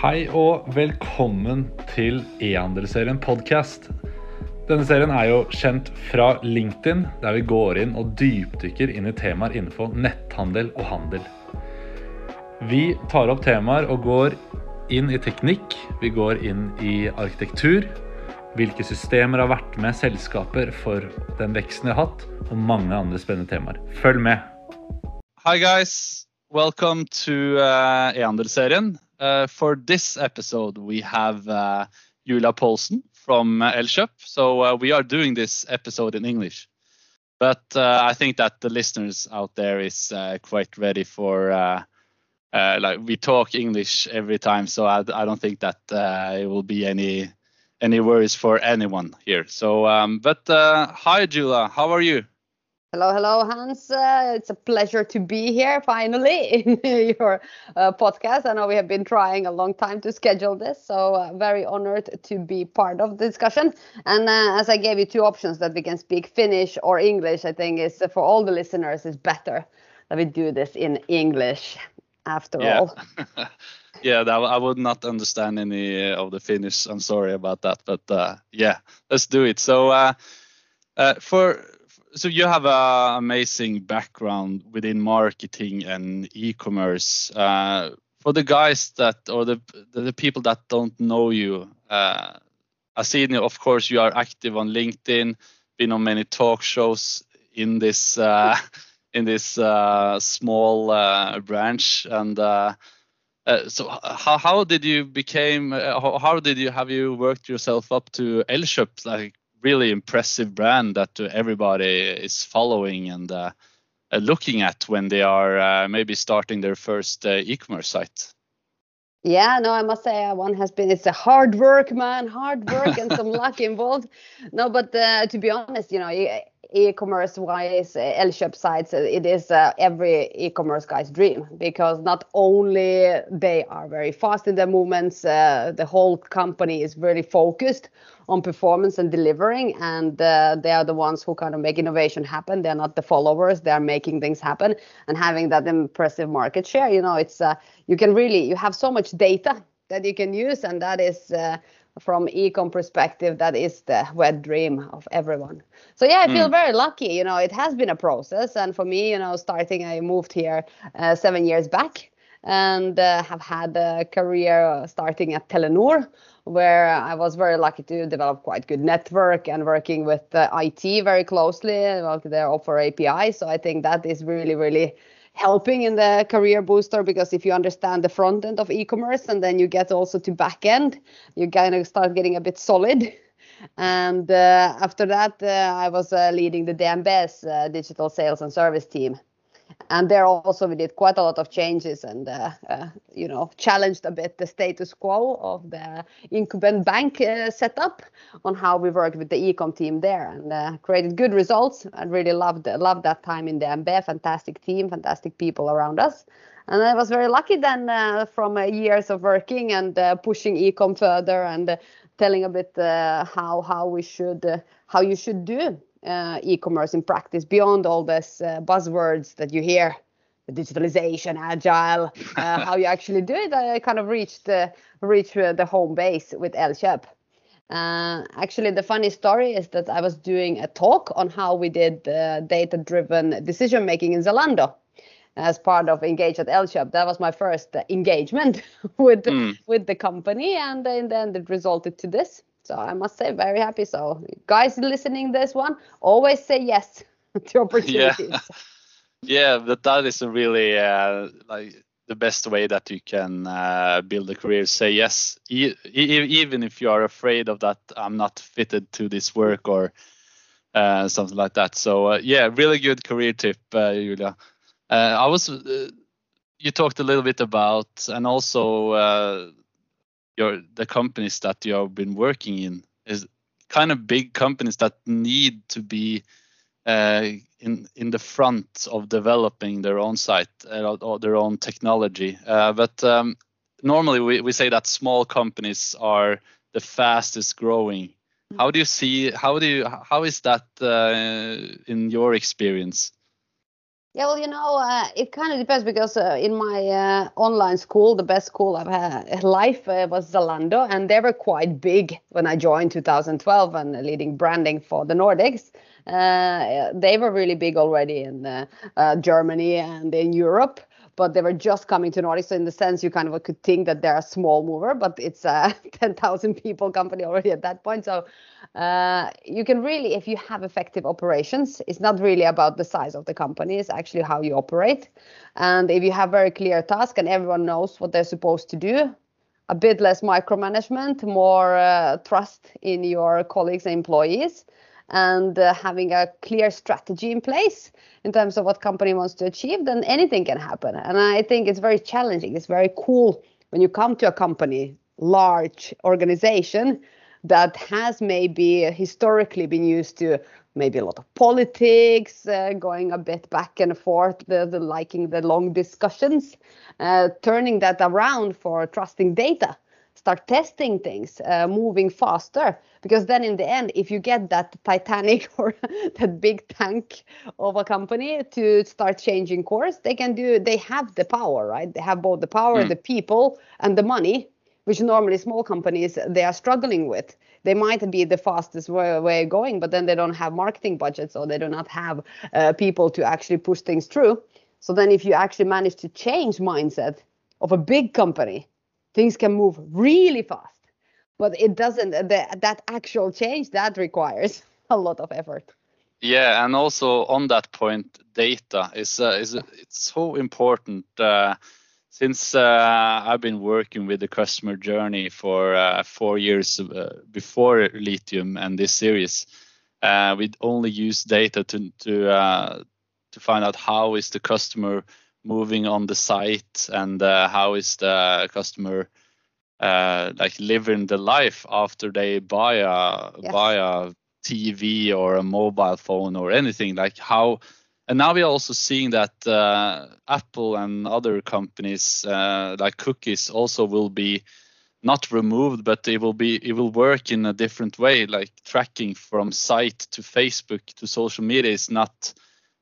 Hei og velkommen til e-handelsserien podcast. Denne serien er jo kjent fra LinkedIn, der vi går inn og dypdykker inn i temaer innenfor netthandel og handel. Vi tar opp temaer og går inn i teknikk, vi går inn i arkitektur, hvilke systemer har vært med selskaper for den veksten de har hatt, og mange andre spennende temaer. Følg med! Hi guys, welcome to uh, e-handelsserien. Uh, for this episode, we have uh, Julia Paulsen from Elkjøp. So uh, we are doing this episode in English, but uh, I think that the listeners out there is uh, quite ready for. Uh, like we talk English every time, so I, I don't think that it will be any any worries for anyone here. So, um, but uh, hi Julia, how are you? Hello, hello, Hans. Uh, it's a pleasure to be here finally in your uh, podcast. I know we have been trying a long time to schedule this, so uh, very honored to be part of the discussion. And uh, as I gave you two options that we can speak Finnish or English, I think is for all the listeners is better that we do this in English after Yeah. all. yeah, that, I would not understand any of the Finnish. I'm sorry about that, but uh, yeah, let's do it. So, uh, uh, for so you have an amazing background within marketing and e-commerce. Uh, for the guys that or the the, people that don't know you, uh, I see, of course, you are active on LinkedIn, been on many talk shows in this uh, in this uh, small uh, branch, and uh, so how how did you became how, how did you have you worked yourself up to Elkjøp, like really impressive brand that everybody is following and uh, uh, looking at when they are uh, maybe starting their first uh, e-commerce site. Yeah, no, I must say uh, one has been. It's a hard work, man, hard work and some luck involved. No, but uh, to be honest, you know, e-commerce wise, uh, Elkjøp sites, uh, it is uh, every e-commerce guy's dream because not only they are very fast in their movements, uh, the whole company is really focused on performance and delivering, and uh, they are the ones who kind of make innovation happen. They're not the followers; they are making things happen and having that impressive market share. You know, it's you can really you have so much data that you can use, and that is. From ecom perspective that is the wet dream of everyone. So yeah i feel very lucky you know it has been a process. And for me you know starting i moved here uh, seven years back and uh, have had a career uh, starting at telenor where i was very lucky to develop quite good network and working with uh, it very closely well, they offer api so i think that is really really helping in the career booster because if you understand the front end of e-commerce and then you get also to back end you kind of start getting a bit solid. And uh, after that uh, i was uh, leading the DNB's uh, digital sales and service team and there also we did quite a lot of changes and uh, uh, you know challenged a bit the status quo of the incumbent bank uh, setup on how we worked with the ecom team there. And uh, created good results. I really loved loved that time in DNB fantastic team fantastic people around us. And I was very lucky then uh, from uh, years of working and pushing ecom further and telling a bit how how we should how you should do uh, e-commerce in practice beyond all this uh, buzzwords that you hear the digitalization agile uh, how you actually do it i kind of reached uh, the home base with elkjøp uh, actually the funny story is that i was doing a talk on how we did uh, data driven decision making in zalando as part of engage at elkjøp that was my first uh, engagement with Mm. with the company and in the end it resulted to this so i must say very happy so guys listening this one always say yes to opportunities Yeah, but that is really uh, like the best way that you can uh, build a career. Say yes, e- e- even if you are afraid of that. I'm not fitted to this work or uh, something like that. So uh, yeah, really good career tip, uh, Julia. Uh, I was. Uh, you talked a little bit about, and also uh, your the companies that you have been working in is kind of big companies that need to be uh, in in the front of developing their own site uh, or their own technology. Uh, but um, normally we, we say that small companies are the fastest growing. How do you see? How do you? How is that uh, in your experience? Yeah, well, you know, uh, it kind of depends because uh, in my uh, online school, the best school I've had life uh, was Zalando, and they were quite big when I joined 2012 and leading branding for the Nordics. Uh, they were really big already in uh, Germany and in Europe but they were just coming to Nordic. So in the sense, you kind of could think that they're a small mover, but it's a 10,000 people company already at that point. So uh, you can really, if you have effective operations, it's not really about the size of the company. It's actually how you operate. And if you have very clear task and everyone knows what they're supposed to do, a bit less micromanagement, more uh, trust in your colleagues and employees, and uh, having a clear strategy in place in terms of what company wants to achieve, then anything can happen. And I think it's very challenging. It's very cool when you come to a company, large organization that has maybe historically been used to maybe a lot of politics, uh, going a bit back and forth, the, the liking the long discussions, uh, turning that around for trusting data start testing things, uh, moving faster. Because then in the end, if you get that Titanic or that big tank of a company to start changing course, they can do. They have the power, right? They have both the power, mm. the people, and the money, which normally small companies they are struggling with. They might be the fastest way, way going, but then they don't have marketing budgets or they do not have uh, people to actually push things through. So then, if you actually manage to change mindset of a big company things can move really fast but it doesn't the, that actual change that requires a lot of effort. Yeah and also on that point data is uh, is it's so important uh, since uh, I've been working with the customer journey for uh, four years uh, before Lithium and this series, uh, we only use data to to to find out how is the customer moving on the site and uh, how is the customer uh, like living the life after they buy a yes. buy a TV or a mobile phone or anything? Like how and now we're also seeing that uh, Apple and other companies uh, like cookies also will be not removed but it will be it will work in a different way. Like tracking from site to Facebook to social media is not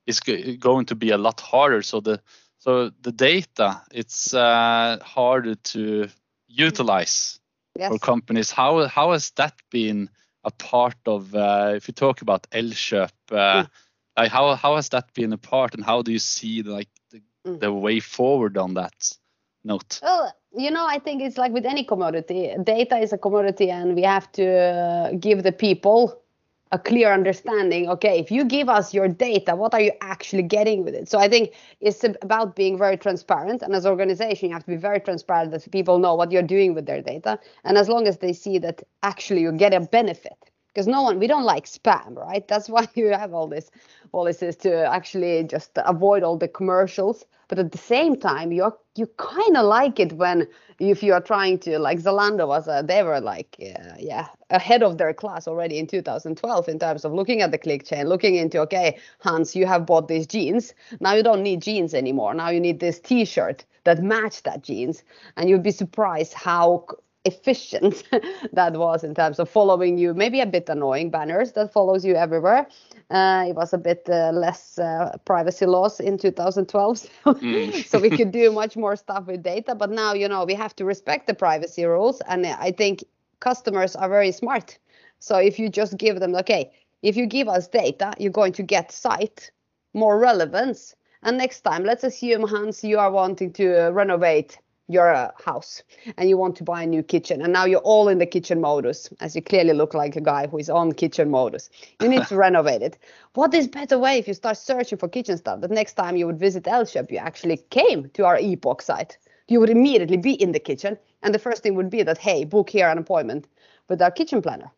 is going to be a lot harder. So the so the data, it's uh, harder to utilize yes. for companies. How how has that been a part of? Uh, if you talk about Elkjøp, uh, mm. like how how has that been a part, and how do you see like the, mm. the way forward on that note? Well, you know, I think it's like with any commodity. Data is a commodity, and we have to uh, give the people a clear understanding okay if you give us your data what are you actually getting with it? So i think it's about being very transparent and as an organization you have to be very transparent that people know what you're doing with their data and as long as they see that actually you get a benefit because no one we don't like spam right? That's why you have all this policies to actually just avoid all the commercials. But at the same time you're you kind of like it when if you are trying to like Zalando was uh, they were like uh, yeah ahead of their class already in 2012 in terms of looking at the click chain looking into okay Hans you have bought these jeans. Now you don't need jeans anymore. Now you need this t-shirt that match that jeans. And you'd be surprised how efficient that was in terms of following you maybe a bit annoying banners that follows you everywhere uh, it was a bit uh, less uh, privacy laws in 2012, so, mm. so we could do much more stuff with data. But now, you know, we have to respect the privacy rules, and I think customers are very smart. So if you just give them, okay, if you give us data, you're going to get site more relevance. And next time, let's assume Hans, you are wanting to renovate your uh, house and you want to buy a new kitchen. And now you're all in the kitchen modus as you clearly look like a guy who is on kitchen modus. You need to renovate it. What is better way if you start searching for kitchen stuff? That next time you would visit Elkjøp you actually came to our epoch site. You would immediately be in the kitchen and the first thing would be that hey book here an appointment with our kitchen planner.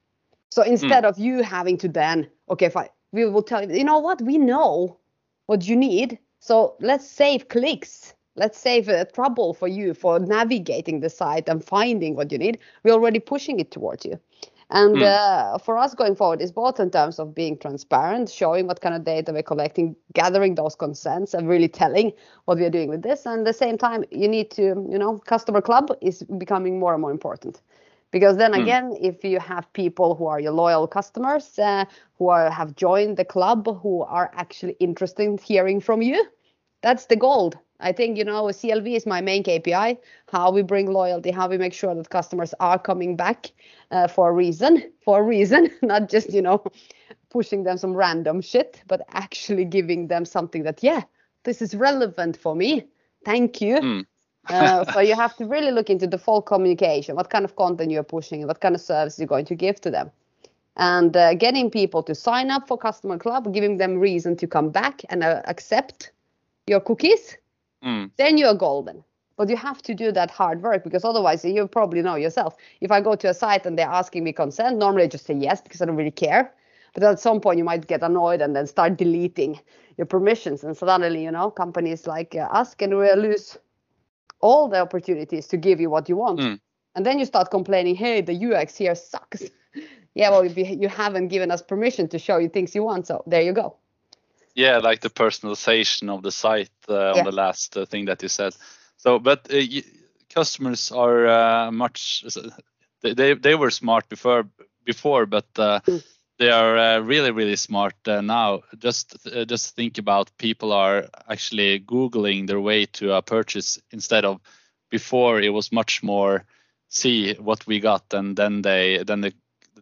So instead mm. of you having to then okay fine we will tell you you know what? We know what you need so let's save clicks let's save uh, trouble for you for navigating the site and finding what you need we're already pushing it towards you and mm. uh, for us going forward is both in terms of being transparent showing what kind of data we're collecting gathering those consents and really telling what we're doing with this and at the same time you need to you know customer club is becoming more and more important because then hmm. again mm. if you have people who are your loyal customers uh, who are have joined the club who are actually interested in hearing from you that's the gold. I think you know CLV is my main KPI. How we bring loyalty, how we make sure that customers are coming back uh, for a reason, for a reason, not just you know pushing them some random shit, but actually giving them something that yeah, this is relevant for me. Thank you. Mm. uh, so you have to really look into the full communication. What kind of content you're pushing, what kind of service you're going to give to them and uh, getting people to sign up for customer club giving them reason to come back and uh, accept your cookies Mm. then you're golden. But you have to do that hard work because otherwise you probably know yourself. If i go to a site and they're asking me consent normally i just say yes because i don't really care. But at some point you might get annoyed and then start deleting your permissions. And suddenly you know companies like uh, us can really lose all the opportunities to give you what you want. Mm. and then you start complaining hey the ux here sucks. Yeah well you, you haven't given us permission to show you things you want so there you go Yeah, like the personalization of the site uh, Yeah. on the last uh, thing that you said. So, but uh, y- customers are uh, much. They, they were smart before before, but uh, Mm. they are uh, really really smart uh, now. Just uh, just think about people are actually googling their way to a purchase instead of before it was much more see what we got and then they then the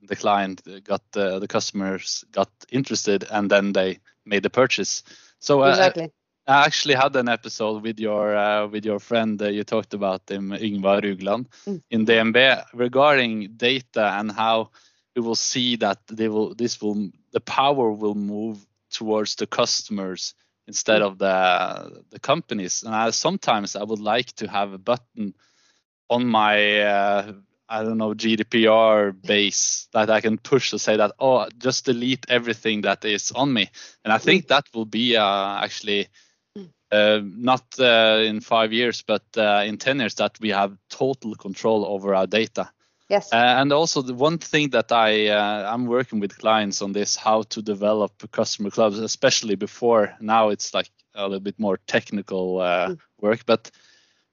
the client got uh, the customers got interested and then they made the purchase. So uh, exactly I actually had an episode with your uh, with your friend uh, you talked about him, Ingvar Rugland, Mm. in DNB regarding data and how we will see that they will this will the power will move towards the customers instead Mm. of the the companies. And I, sometimes I would like to have a button on my uh, I don't know GDPR base that I can push to say that oh just delete everything that is on me, and I think that will be uh, actually uh, not uh, in five years, but uh, in ten years that we have total control over our data. yes Uh, and also the one thing that I uh, I'm working with clients on this how to develop customer clubs, especially before now it's like a little bit more technical uh, Mm. work, but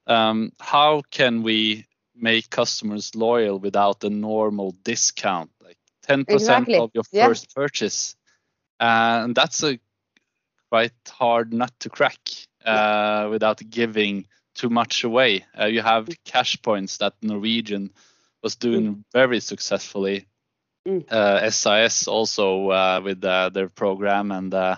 um, how can we make customers loyal without a normal discount, like 10% Exactly. of your Yeah. first purchase? Uh, and that's a quite hard nut to crack uh, without giving too much away. Uh, you have cash points that Norwegian was doing very successfully. Mm. Uh, SAS also uh, with uh, their program and uh,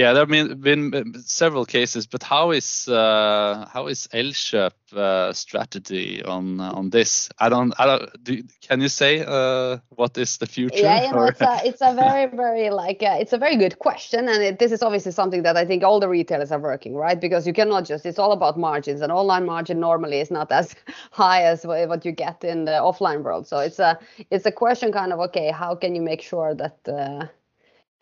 yeah, there have been, several cases. But how is uh, how is Elkjøp uh, strategy on on this? I don't. I don't. Do, can you say uh, what is the future? yeah you know it's a it's a very very like uh, it's a very good question and it, this is obviously something that i think all the retailers are working right because you cannot just it's all about margins and online margin normally is not as high as what you get in the offline world so it's a it's a question kind of okay how can you make sure that uh,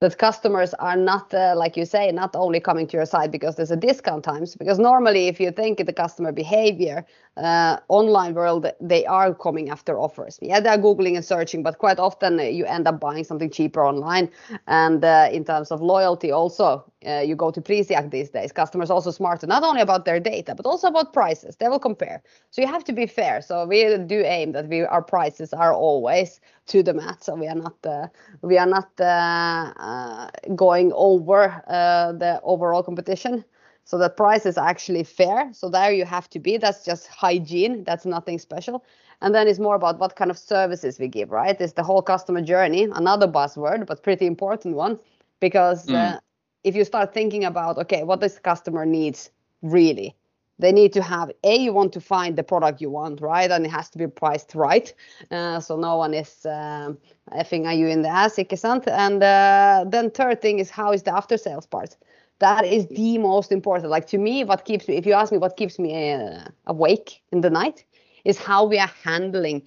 that customers are not uh, like you say not only coming to your site because there's a discount times because normally if you think of the customer behavior uh, online world they are coming after offers. Yeah they're googling and searching but quite often uh, you end up buying something cheaper online. And uh, in terms of loyalty also uh, you go to Prisjakt these days. Customers also smarter not only about their data but also about prices. They will compare. So you have to be fair. So we do aim that we our prices are always to the mat. So we are not uh, we are not uh, uh, going over uh, the overall competition. So the price is actually fair. So there you have to be. That's just hygiene. That's nothing special. And then it's more about what kind of services we give right? It's the whole customer journey. Another buzzword but pretty important one because uh, Mm. If you start thinking about okay what this customer needs really they need to have a you want to find the product you want right? And it has to be priced right. Uh, so no one is um, effing at you in the ass and uh, then third thing is how is the after sales part? That is the most important. Like to me what keeps me if you ask me what keeps me uh, awake in the night is how we are handling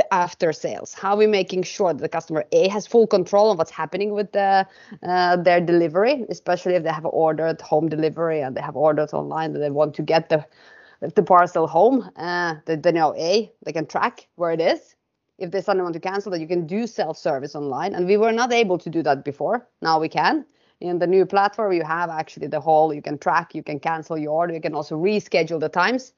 the after sales? How are we making sure that the customer a has full control of what's happening with the, uh, their delivery especially if they have ordered home delivery and they have ordered online and they want to get the the parcel home uh, they, they know a they can track where it is. If they suddenly want to cancel that you can do self-service online. And we were not able to do that before. Now we can. In the new platform you have actually the whole you can track you can cancel your order. You can also reschedule the times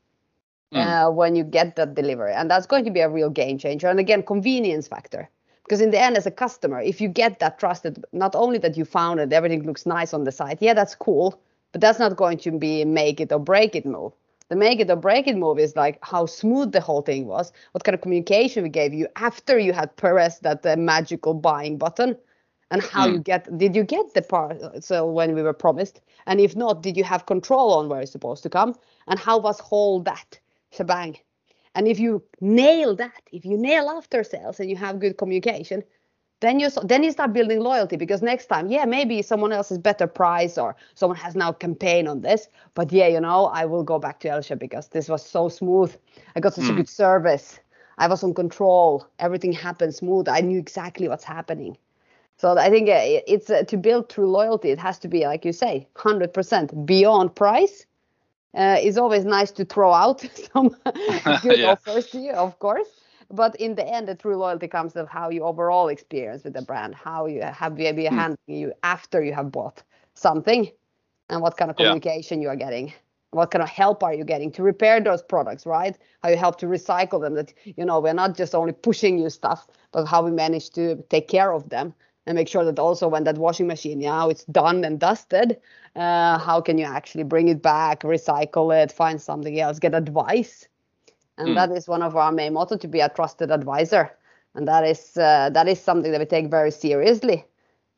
uh, when you get that delivery. And that's going to be a real game changer. And again convenience factor. Because in the end as a customer if you get that trusted not only that you found it everything looks nice on the site yeah that's cool but that's not going to be make it or break it move. The make it or break it move is like how smooth the whole thing was, what kind of communication we gave you after you had pressed that uh, magical buying button, and how mm. you get did you get the parcel when we were promised, and if not, did you have control on where it's supposed to come, and how was whole that shebang, and if you nail that, if you nail after sales and you have good communication, then you then you start building loyalty because next time yeah maybe someone else is better price or someone has now campaign on this but yeah you know i will go back to Elkjøp because this was so smooth. I got such mm. a hmm. good service. I was on control. Everything happened smooth. I knew exactly what's happening. So i think uh, it's uh, to build true loyalty it has to be like you say 100% beyond price uh, it's always nice to throw out some good yeah. offers to you of course but in the end the true loyalty comes of how you overall experience with the brand how you have be mm. handling you after you have bought something and what kind of communication yeah. you are getting what kind of help are you getting to repair those products right how you help to recycle them that you know we're not just only pushing you stuff but how we manage to take care of them and make sure that also when that washing machine now it's done and dusted uh, how can you actually bring it back recycle it find something else get advice. And mm. that is one of our main motto to be a trusted advisor. And that is uh, that is something that we take very seriously.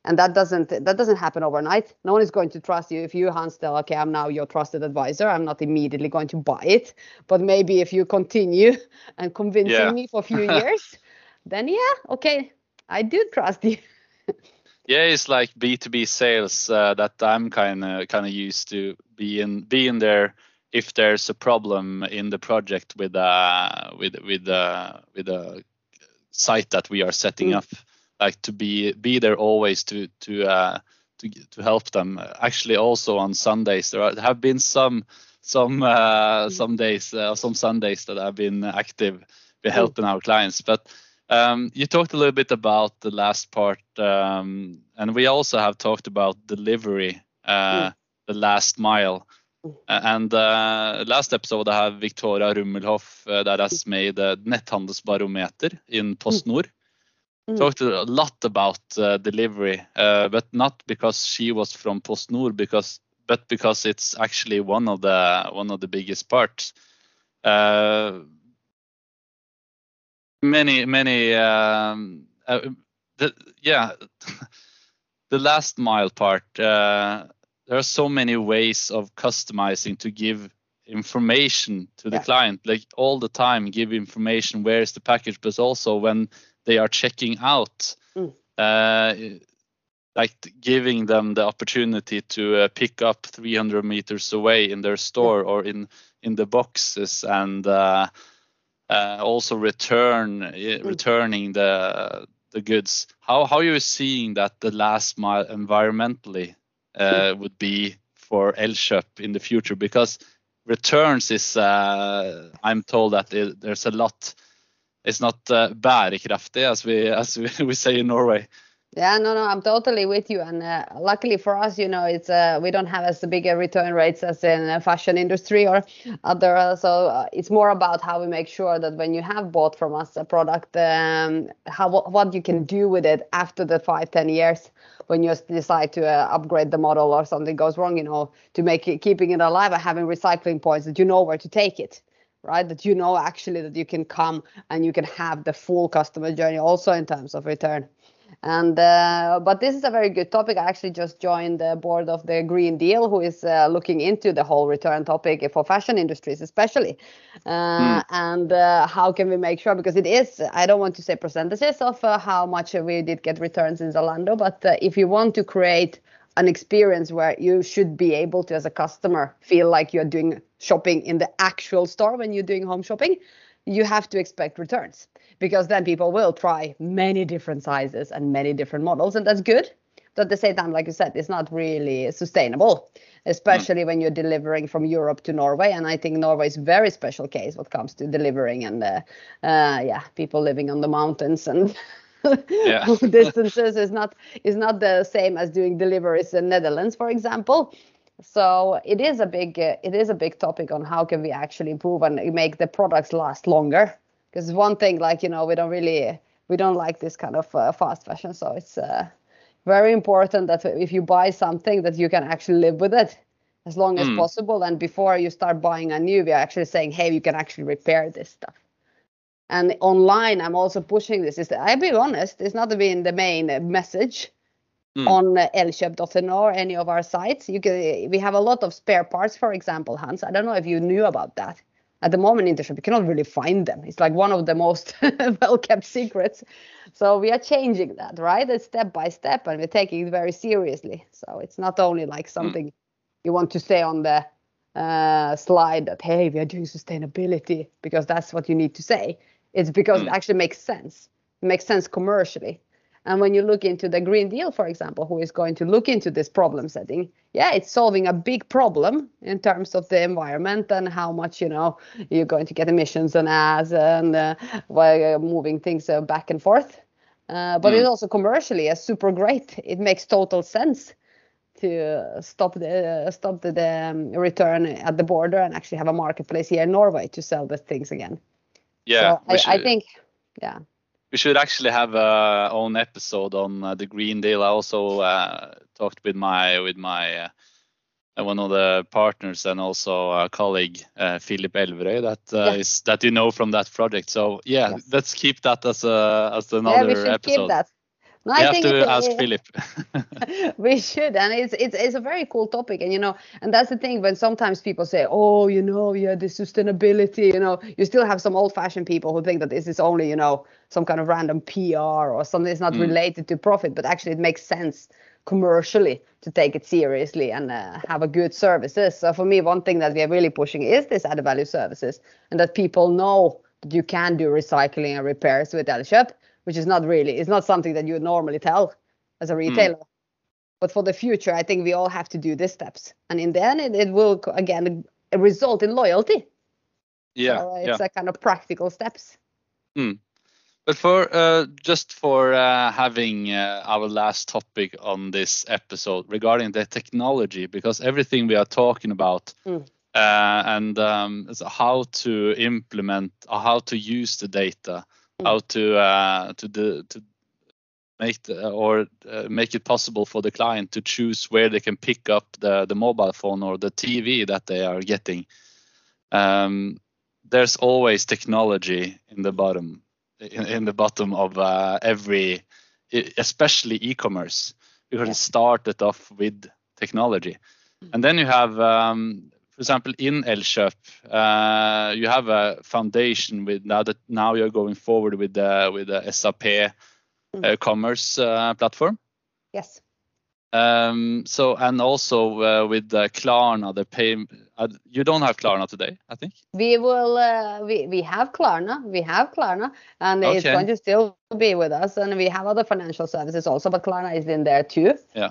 And that doesn't that doesn't happen overnight. No one is going to trust you if you hans tell okay i'm now your trusted advisor. I'm not immediately going to buy it. But maybe if you continue and convincing yeah. me for a few years then yeah okay i do trust you yeah it's like b2b sales uh, that i'm kind of kind of used to being being there if there's a problem in the project with uh, with with uh, with a site that we are setting mm. up, like to be be there always to to uh, to to help them. Actually, also on Sundays there are, have been some some uh, mm. some days uh, some Sundays that I've been active mm. helping our clients, but. Um, you talked a little bit about the last part, um, and we also have talked about delivery, uh, mm. the last mile. And uh, last episode I have Victoria Rummelhoff uh, that has made a Netthandelsbarometer in PostNord. Mm. Talked a lot about uh, delivery, uh, but not because she was from PostNord, because but because it's actually one of the one of the biggest parts. Many many um, uh, the, yeah the last mile part uh there are so many ways of customizing to give information to the yeah. client like all the time give information where is the package but also when they are checking out mm. uh, like giving them the opportunity to uh, pick up 300 meters away in their store yeah. or in in the boxes and uh, uh also return mm. returning the the goods. How how are you seeing that the last mile environmentally uh, would be for Elkjøp in the future? Because returns is uh, I'm told that it, there's a lot it's not uh, bærekraftig as we as we, we say in Norway yeah, no, no, I'm totally with you. And uh, luckily for us, you know, it's uh, we don't have as big a return rates as in fashion industry or other. So uh, it's more about how we make sure that when you have bought from us a product, um, how what you can do with it after the five, ten years when you decide to uh, upgrade the model or something goes wrong, you know, to make it keeping it alive and having recycling points that you know where to take it right that you know actually that you can come and you can have the full customer journey also in terms of return and uh, but this is a very good topic. I actually just joined the board of the Green Deal, who is uh, looking into the whole return topic for fashion industries, especially. Uh, mm. And uh, how can we make sure? Because it is, I don't want to say percentages of uh, how much we did get returns in Zalando, but uh, if you want to create an experience where you should be able to, as a customer, feel like you're doing shopping in the actual store when you're doing home shopping, you have to expect returns because then people will try many different sizes and many different models and that's good. But at the same time like you said it's not really sustainable especially mm. when you're delivering from europe to norway. And i think norway is a very special case when it comes to delivering and uh, uh, yeah people living on the mountains and distances is not is not the same as doing deliveries in netherlands for example so it is a big uh, it is a big topic on how can we actually improve and make the products last longer because one thing like you know we don't really we don't like this kind of uh, fast fashion so it's uh, very important that if you buy something that you can actually live with it as long as Mm. possible. And before you start buying a new, we are actually saying, hey, you can actually repair this stuff. And online, I'm also pushing this. Is I'll be honest, it's not been the main uh, message Mm. on uh, or any of our sites. You can we have a lot of spare parts, for example, Hans. I don't know if you knew about that. At the moment in the shop, you cannot really find them. It's like one of the most well kept secrets. So we are changing that, right? It's step by step, and we're taking it very seriously. So it's not only like something you want to say on the uh, slide that hey, we are doing sustainability because that's what you need to say. It's because it Mm. actually makes sense. It makes sense commercially. And when you look into the Green Deal, for example, who is going to look into this problem setting, yeah, it's solving a big problem in terms of the environment and how much, you know, you're going to get emissions and as and uh, while moving things uh, back and forth. Uh, but it's also commercially a super great. It makes total sense to stop the uh, stop the, the um, return at the border and actually have a marketplace here in Norway to sell the things again. Yeah, so I, I think, yeah. We should actually have a own episode on uh, the Green Deal. I also uh, talked with my with my uh, one of the partners and also a colleague, uh, Philip Elverøy, that uh, Yeah. is- that you know from that project. So yeah, Yes. let's keep that as a as another yeah, we should episode. keep that. No, we I have think to ask Philip. we should and it's it's it's a very cool topic and you know and that's the thing when sometimes people say oh you know yeah the sustainability you know you still have some old fashioned people who think that this is only you know some kind of random pr or something that's not Mm. related to profit but actually it makes sense commercially to take it seriously and uh, have a good services so for me one thing that we are really pushing is this added value services and that people know that you can do recycling and repairs with Elkjøp which is not really it's not something that you would normally tell as a retailer but for the future i think we all have to do these steps and in the end it, it will again result in loyalty yeah, so yeah. it's a kind of practical steps But for uh, just for uh, having uh, our last topic on this episode regarding the technology, because everything we are talking about Mm. uh, and um, how to implement, or how to use the data, Mm. How to uh, to do, to make the, or uh, make it possible for the client to choose where they can pick up the the mobile phone or the TV that they are getting. Um, there's always technology in the bottom in, in the bottom of uh, every especially e-commerce. Because it started off with technology. And then you have um, for example in Elkjøp uh, you have a foundation with now that now you're going forward with the with the SAP uh, commerce uh, platform? Yes. Um, so and also uh, with the Klarna the pay uh, you don't have Klarna today I think? We will uh, we, we have klarna we have klarna and it's going to still be with us and we have other financial services also but klarna is in there too. Yeah.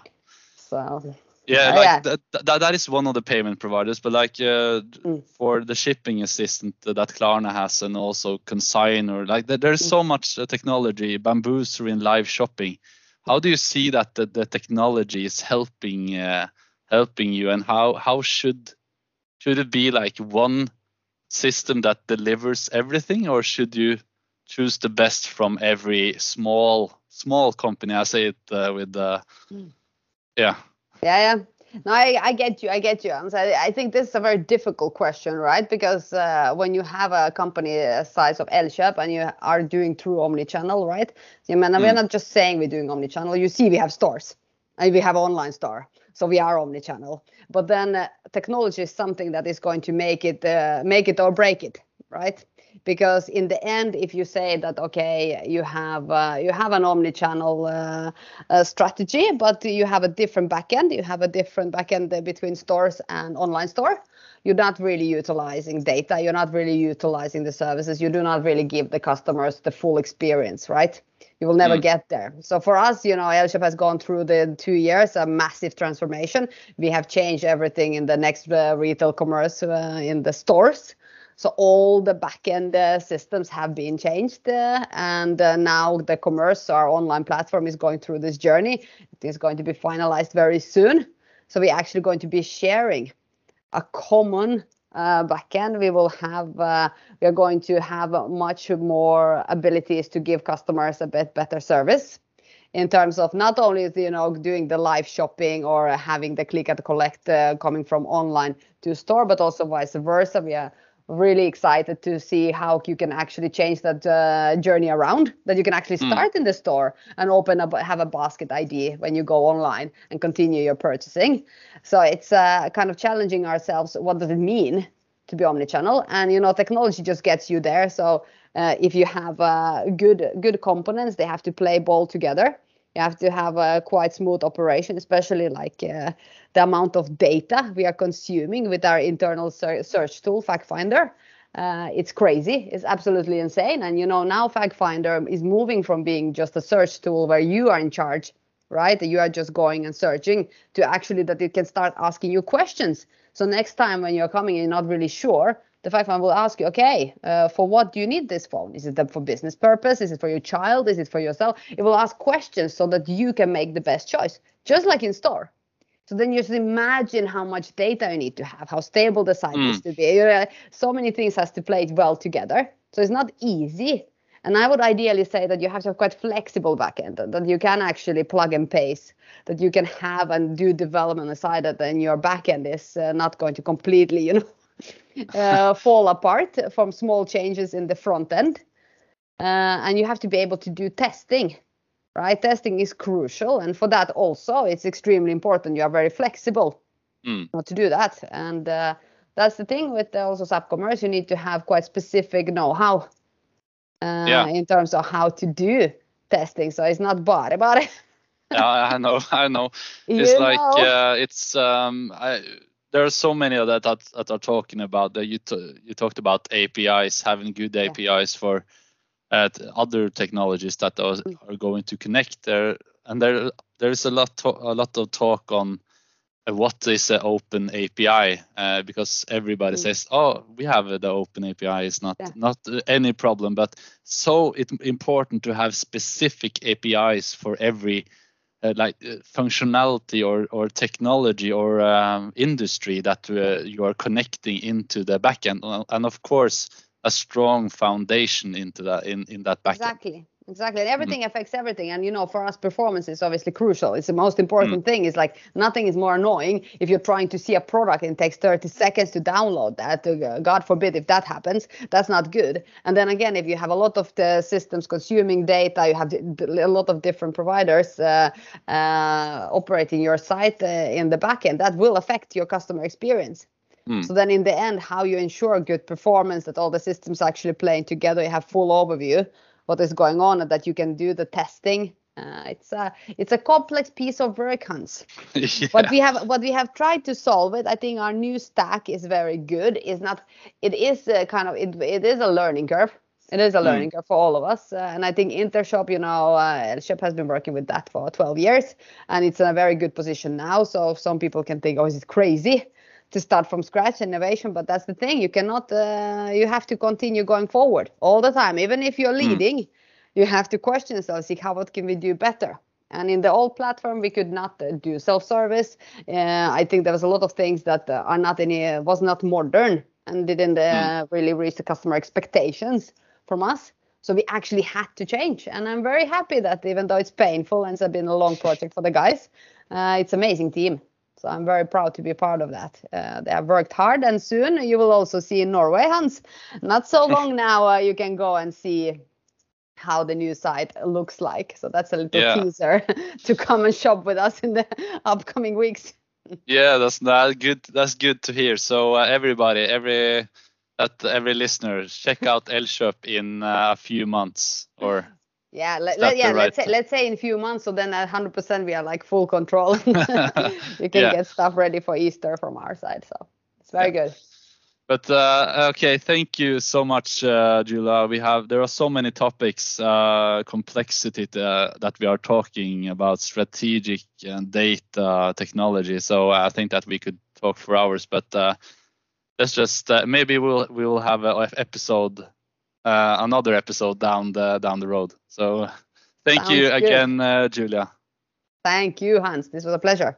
so Yeah, Oh, like yeah. That, that that is one of the payment providers, but like uh, Mm. for the shipping assistant that Klarna has, and also Consignor, like there's Mm. so much uh, technology, Bambuser in live shopping. How do you see that the, the technology is helping uh, helping you, and how how should should it be like one system that delivers everything, or should you choose the best from every small small company? I say it uh, with uh, Mm. yeah. Yeah, yeah. No, I, I get you. I get you. I, I think this is a very difficult question, right? Because uh, when you have a company uh, size of Elkjøp and you are doing true omni-channel, right? I mean, we're Mm. not just saying we're doing omni-channel. You see, we have stores and we have online store, so we are omni-channel. But then uh, technology is something that is going to make it uh, make it or break it, right? Because in the end, if you say that okay, you have uh, you have an omni-channel uh, uh, strategy, but you have a different backend, you have a different backend between stores and online store. You're not really utilizing data. You're not really utilizing the services. You do not really give the customers the full experience, right? You will never Mm. get there. So for us, you know, Elkjøp has gone through the two years a massive transformation. We have changed everything in the next uh, retail commerce uh, in the stores. So all the backend uh, systems have been changed, uh, and uh, now the commerce, our online platform, is going through this journey. It is going to be finalized very soon. So we're actually going to be sharing a common uh, backend. We will have, uh, we are going to have much more abilities to give customers a bit better service. in terms of not only you know doing the live shopping or having the click and collect uh, coming from online to store, but also vice versa. We are really excited to see how you can actually change that uh, journey around that you can actually start mm. in the store and open up have a basket id when you go online and continue your purchasing. So it's uh, kind of challenging ourselves what does it mean to be omnichannel? And you know technology just gets you there. So uh, if you have uh, good good components they have to play ball together you have to have a quite smooth operation, especially like uh, the amount of data we are consuming with our internal search tool, FactFinder. Uh, it's crazy. It's absolutely insane. And you know now FactFinder is moving from being just a search tool where you are in charge, right? You are just going and searching to actually that it can start asking you questions. So next time when you're coming, you're not really sure the five will ask you, okay, uh, for what do you need this phone? Is it for business purpose? Is it for your child? Is it for yourself? It will ask questions so that you can make the best choice, just like in store. So then you just imagine how much data you need to have, how stable the site mm. is to be. So many things has to play well together. So it's not easy. And I would ideally say that you have to have quite flexible backend, that you can actually plug and paste, that you can have and do development aside that then your backend is uh, not going to completely, you know, uh, fall apart from small changes in the front end. Uh, and you have to be able to do testing, right? Testing is crucial. And for that also, it's extremely important. You are very flexible mm. to do that. And uh, that's the thing with also SAP Commerce. You need to have quite specific know-how uh, yeah. in terms of how to do testing. So it's not bare bare. yeah, I know, I know. It's you like uh, it's um, I there are so many of that that, that are talking about that you t- you talked about APIs having good yeah. APIs for uh, other technologies that are, mm. are, going to connect there and there there is a lot to- a lot of talk on uh, what is an open API uh, because everybody mm. says oh we have the open API is not yeah. not any problem but so it's important to have specific APIs for every uh, like uh, functionality or, or technology or um, industry that uh, you are connecting into the backend and of course a strong foundation into that in, in that backend. Exactly exactly and everything mm. affects everything and you know for us performance is obviously crucial it's the most important mm. thing is like nothing is more annoying if you're trying to see a product and it takes 30 seconds to download that uh, god forbid if that happens that's not good and then again if you have a lot of the systems consuming data you have a lot of different providers uh, uh, operating your site uh, in the backend that will affect your customer experience Mm. So then in the end, how you ensure good performance, that all the systems actually playing together, you have full overview what is going on and that you can do the testing uh, it's a it's a complex piece of work, Hans. yeah. What we have what we have tried to solve it. I think our new stack is very good. Is not it is a kind of it, it is a learning curve. It is a hmm. learning mm. curve for all of us. Uh, and I think Intershop, you know, uh, has been working with that for 12 years, and it's in a very good position now. So some people can think, oh, is it crazy? To start from scratch innovation but that's the thing you cannot uh, you have to continue going forward all the time even if you're hmm. leading mm. you have to question yourself see how what can we do better and in the old platform we could not uh, do self-service uh, i think there was a lot of things that uh, are not any uh, was not modern and didn't mm. really reach the customer expectations from us so we actually had to change and i'm very happy that even though it's painful and it's been a long project for the guys it's amazing team so I'm very proud to be part of that. Uh, they have worked hard, and soon you will also see in Norway, Hans. Not so long now, uh, you can go and see how the new site looks like. So that's a little yeah. teaser to come and shop with us in the upcoming weeks. yeah, that's that good. That's good to hear. So uh, everybody, every that every listener, check out Elkjøp in uh, a few months or yeah, let, let yeah. Right let's say let's say in a few months, so then at 100% we are like full control. you can yeah. get stuff ready for Easter from our side, so it's very yeah. good. But uh, okay, thank you so much, uh, Julia. We have there are so many topics, uh, complexity to, that we are talking about, strategic and data technology. So I think that we could talk for hours, but uh, let's just uh, maybe we'll we'll have an episode uh, another episode down the down the road. So thank Sounds you again, uh, Julia. Thank you, Hans. This was a pleasure.